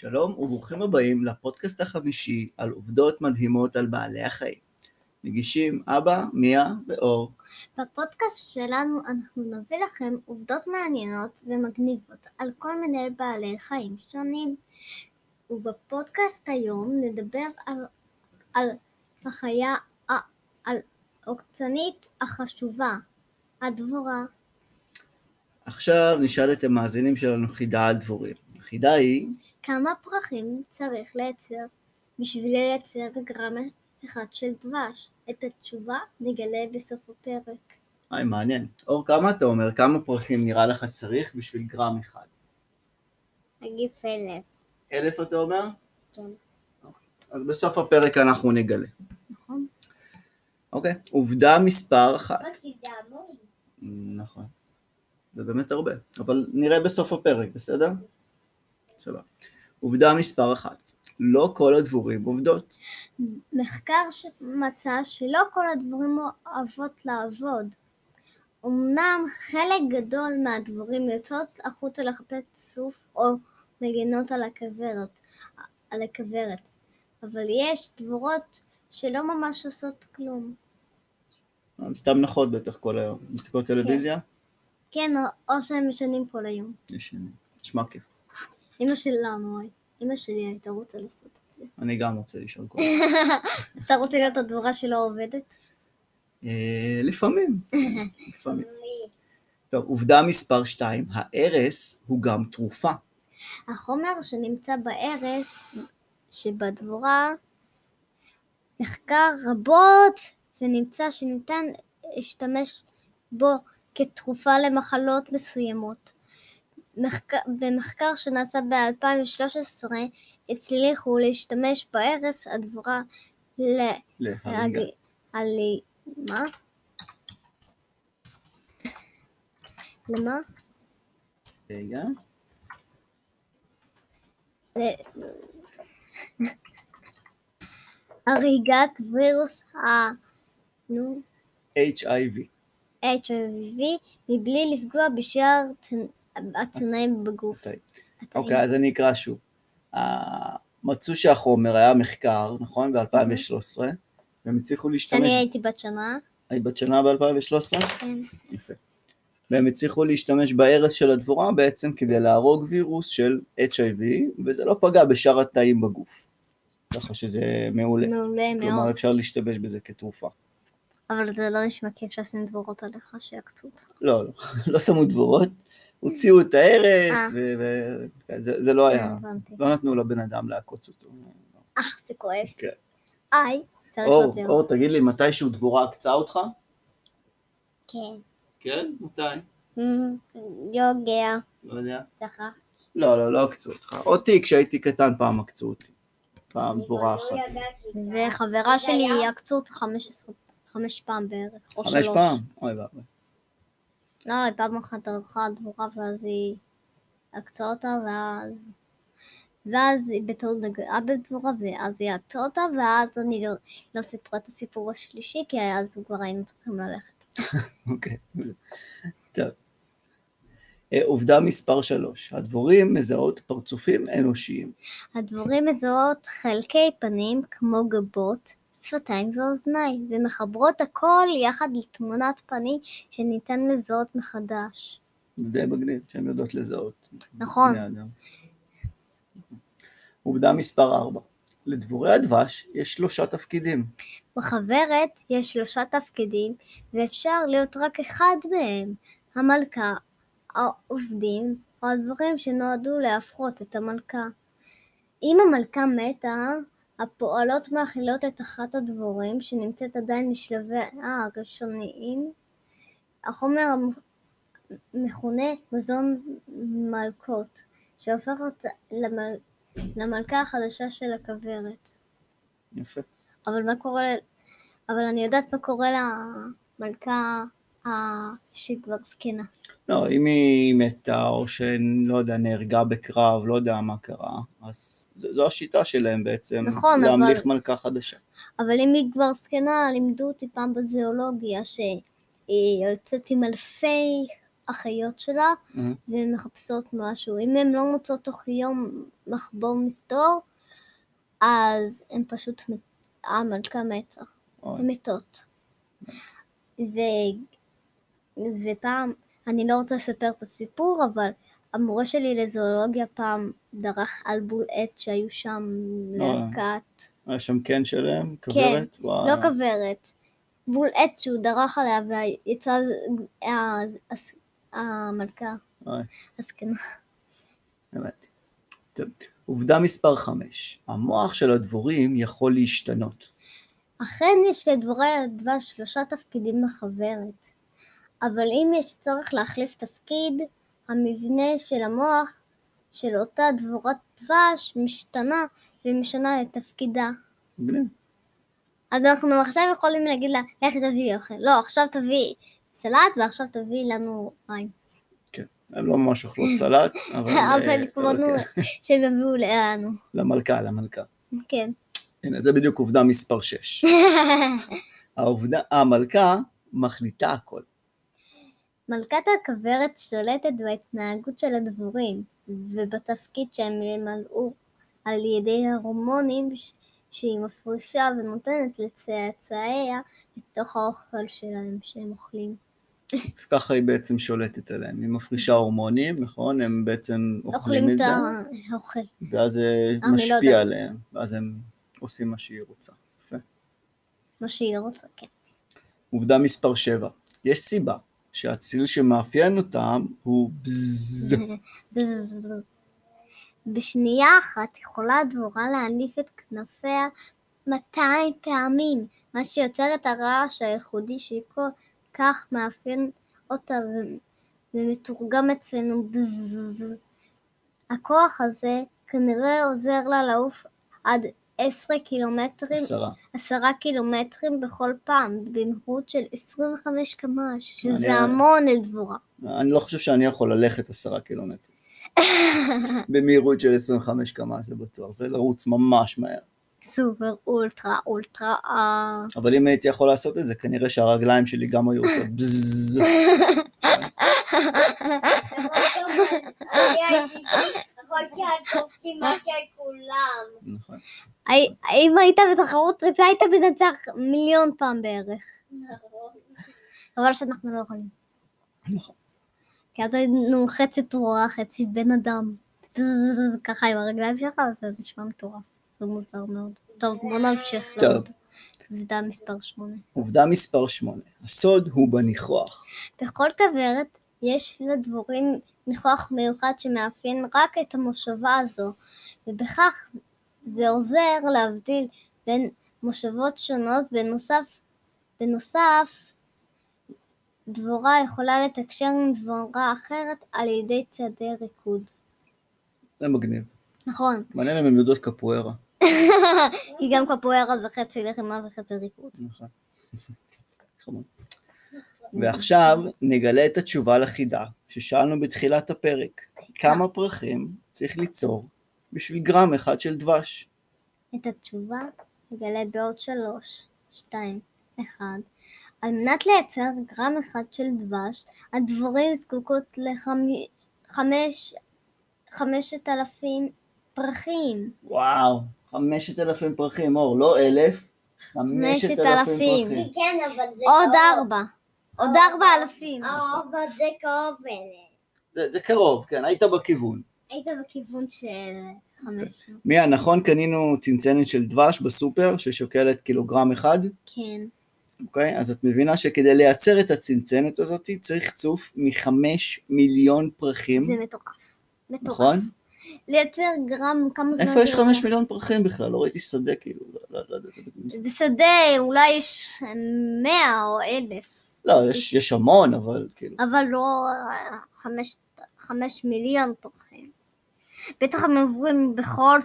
שלום וברוכים הבאים לפודקאסט החמישי על עובדות מדהימות על בעלי החיים. מגישים אבא, מיה ואור. בפודקאסט שלנו אנחנו נביא לכם עובדות מעניינות ומגניבות על כל מיני בעלי חיים שונים. ובפודקאסט היום נדבר על, על החיה על עוקצנית החשובה, הדבורה. עכשיו נשאל את המאזינים שלנו חידה על דבורים. החידה היא כמה פרחים צריך לייצר בשביל לייצר גרם אחד של דבש? את התשובה נגלה בסוף הפרק. היי, מעניין. אור, כמה אתה אומר? כמה פרחים נראה לך צריך בשביל גרם אחד? נגיד אלף. אלף אתה אומר? כן. אז בסוף הפרק אנחנו נגלה. נכון. אוקיי. עובדה מספר אחת. נכון. זה באמת הרבה, אבל נראה בסוף הפרק, בסדר? סבבה. עובדה מספר אחת. לא כל הדבורים עובדות. מחקר מצא שלא כל הדבורים אוהבות לעבוד. אמנם חלק גדול מהדבורים יוצאות החוצה לחפש צוף או מגינות על הכוורת, על הכוורת, אבל יש דבורות שלא ממש עושות כלום. הם סתם נחות בטח כל היום. מסתכלות טלוויזיה? כן, או, או שהם משנים כל היום. ישנים. נשמע כיף. אמא שלנו, אמא שלי הייתה רוצה לעשות את זה. אני גם רוצה לישון כל אתה רוצה להיות הדבורה שלא עובדת? אה, לפעמים. לפעמים. טוב, עובדה מספר 2, הארס הוא גם תרופה. החומר שנמצא בארס שבדבורה נחקר רבות ונמצא שניתן להשתמש בו כתרופה למחלות מסוימות. מחק... במחקר שנעשה ב-2013 הצליחו להשתמש בארס הדבורה ל... להריגה. על... מה? למה? רגע. הריגת וירוס ה... נו, HIV. HIV מבלי לפגוע בשאר הצנעים בגוף. התאים. אוקיי, אז אני אקרא שוב. מצאו שהחומר היה מחקר, נכון? ב-2013, והם הצליחו להשתמש... כשאני הייתי בת שנה, היית בת שנה ב-2013? כן. יפה. והם הצליחו להשתמש בארץ של הדבורה בעצם כדי להרוג וירוס של HIV, וזה לא פגע בשאר התאים בגוף. ככה שזה מעולה. מעולה כלומר, מאוד. אפשר להשתמש בזה כתרופה. אבל זה לא נשמע כיף שעושים דבורות עליך שיעקצו אותך. לא, לא, לא שמו דבורות, הוציאו את ההרס, אה. וזה זה לא היה. לא נתנו לבן אדם לעקוץ אותו. אה, זה כואב. כן. איי, צריך אור, להוציא אור, אותך. תגיד לי, מתישהו דבורה עקצה אותך? כן. כן? מתי? אמ, יוגע, לא יודע. זכר. לא, לא, לא עקצו אותך. אותי, כשהייתי קטן, פעם עקצו אותי. פעם דבורה אחת. וחברה שלי יעקצו אותה 15 חמש פעם בערך, או שלוש. חמש פעם? אוי ואבוי. לא, היא פעם אחת ערכה דבורה ואז היא עקצה אותה ואז... ואז היא בטעות נגעה בדבורה ואז היא עקצה אותה ואז אני לא, לא סיפרה את הסיפור השלישי כי אז כבר היינו צריכים ללכת. אוקיי. טוב. אה, עובדה מספר 3, הדבורים מזהות פרצופים אנושיים. הדבורים מזהות חלקי פנים כמו גבות, שפתיים ואוזניים ומחברות הכל יחד לתמונת פנים שניתן לזהות מחדש. זה די מגניב שהן יודעות לזהות. נכון. עובדה מספר 4, לדבורי הדבש יש שלושה תפקידים. בחברת יש שלושה תפקידים ואפשר להיות רק אחד מהם המלכה, העובדים או הדברים שנועדו להפחות את המלכה. אם המלכה מתה, הפועלות מאכילות את אחת הדבורים שנמצאת עדיין בשלביה הראשוניים. החומר מכונה מזון מלכות, שהופך אותה למל... למלכה החדשה של הכוורת. יפה. אבל מה קורה, ל- אבל אני יודעת מה קורה למלכה שכבר זקנה. לא, אם היא מתה או שלא יודע, נהרגה בקרב, לא יודע מה קרה, אז זו, זו השיטה שלהם בעצם, נכון, להמליך אבל- מלכה חדשה. אבל אם היא כבר זקנה, לימדו אותי פעם בזואולוגיה שהיא יוצאת עם אלפי האחיות שלה, אה, והן מחפשות משהו. אם הן לא מוצאות תוך יום מחבור מסתור, אז הן פשוט, המלכה מתה. הן מתות. ו... ופעם, אני לא רוצה לספר את הסיפור, אבל המורה שלי לזואולוגיה פעם דרך על בול עט שהיו שם להקת, היה שם קן שלם? כוורת? וואו. לא כוורת, בול עט שהוא דרך עליה ויצאה המלכה הזקנה. טוב. עובדה מספר 5. המוח של הדבורים יכול להשתנות. אכן יש לדבורי הדבש שלושה תפקידים בחברת, אבל אם יש צורך להחליף תפקיד, המבנה של המוח של אותה דבורת דבש משתנה ומשנה את תפקידה. מגניב. אז אנחנו עכשיו יכולים להגיד לה, לכי תביאי אוכל. לא, עכשיו תביאי סלט ועכשיו תביאי לנו מים. כן. הם לא ממש אוכלות סלט, אבל... אבל אה, התכוונו אבל כן. שהם יביאו לנו. למלכה, למלכה. כן. הנה, זה בדיוק עובדה מספר 6. העובדה, המלכה מחליטה הכל. מלכת הכוורת שולטת בהתנהגות של הדבורים ובתפקיד שהם ימלאו על ידי ההורמונים ש- שהיא מפרישה ונותנת לצאצאיה לתוך האוכל שלהם שהם אוכלים. אז ככה היא בעצם שולטת עליהם. היא מפרישה הורמונים, נכון? הם בעצם אוכלים את את זה, האוכל. ואז זה לא משפיע יודעת. עליהם, ואז הם עושים מה שהיא רוצה. יפה. מה שהיא רוצה, כן. עובדה מספר 7. יש סיבה שהצליל שמאפיין אותם הוא בזז. בשנייה אחת יכולה הדבורה להניף את כנפיה 200 פעמים, מה שיוצר את הרעש הייחודי שכל כך מאפיין אותה ומתורגם אצלנו בזז. הכוח הזה כנראה עוזר לה לעוף עד 10 קילומטרים, עשרה. 10 קילומטרים בכל פעם, במהירות של 25 קמ"ש, שזה אני- המון לדבורה. אני לא חושב שאני יכול ללכת עשרה קילומטר. במהירות של 25 קמ"ש זה בטוח, זה לרוץ ממש מהר. סופר אולטרה אולטרה. אבל אם הייתי יכול לעשות את זה, כנראה שהרגליים שלי גם היו עושות בזז. יכולתי לעקוף כמעט כולם. נכון. אם היית בתחרות ריצה היית מנצח מיליון פעם בערך. אבל שאנחנו לא יכולים. נכון. כי אז היינו חצי תרורה, חצי בן אדם. ככה עם הרגליים שלך, אז זה נשמע מטורף. זה מוזר מאוד. טוב, בוא נמשיך. טוב. עובדה מספר 8. עובדה מספר 8. הסוד הוא בניחוח. בכל כוורת יש לדבורים ניחוח מיוחד שמאפיין רק את המושבה הזו, ובכך זה עוזר להבדיל בין מושבות שונות. בנוסף, בנוסף, דבורה יכולה לתקשר עם דבורה אחרת על ידי צעדי ריקוד. זה מגניב. נכון, מעניין אם הן יודעות קפוארה. כי גם קפוארה זה חצי לחימה וחצי ריקוד. נכון. ועכשיו נגלה את התשובה לחידה ששאלנו בתחילת הפרק. כמה פרחים צריך ליצור בשביל גרם אחד של דבש? את התשובה נגלה בעוד שלוש, שתיים, אחד. על מנת לייצר גרם אחד של דבש, הדבורים זקוקות לחמש, חמשת אלפים פרחים. וואו, חמשת אלפים פרחים, אור, לא אלף, חמשת אלפים. פרחים. כן, אבל זה עוד קרוב. ארבע. עוד ארבע אלפים. אבל זה קרוב אליהם. זה, זה קרוב, כן, היית בכיוון. היית בכיוון של חמש. מיה, נכון קנינו צנצנת של דבש בסופר ששוקלת קילוגרם אחד? כן. אוקיי? אז את מבינה שכדי לייצר את הצנצנת הזאת צריך צוף מחמש מיליון פרחים, זה מטורף. מטורף. נכון? לייצר גרם כמה זמן... איפה יש חמש? מיליון פרחים בכלל? לא ראיתי שדה כאילו, לא, לא, לא יודעת. בשדה אולי יש מאה או אלף. לא, יש, יש המון, אבל כאילו, אבל לא חמש, חמש מיליון פרחים. בטח הם עוברים בכל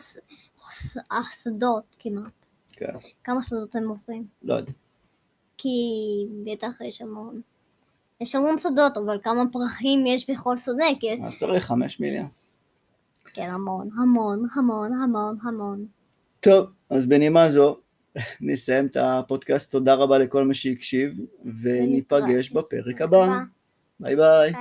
השדות כמעט. כן, כמה שדות הם עוברים? לא יודע. כי בטח יש המון. יש המון שדות, אבל כמה פרחים יש בכל שדה? כי... אז צריך חמש מיליון. כן, המון, המון, המון, המון, המון. טוב, אז בנימה זו, נסיים את הפודקאסט. תודה רבה לכל מי שהקשיב, וניפגש בפרק הבא. ביי ביי.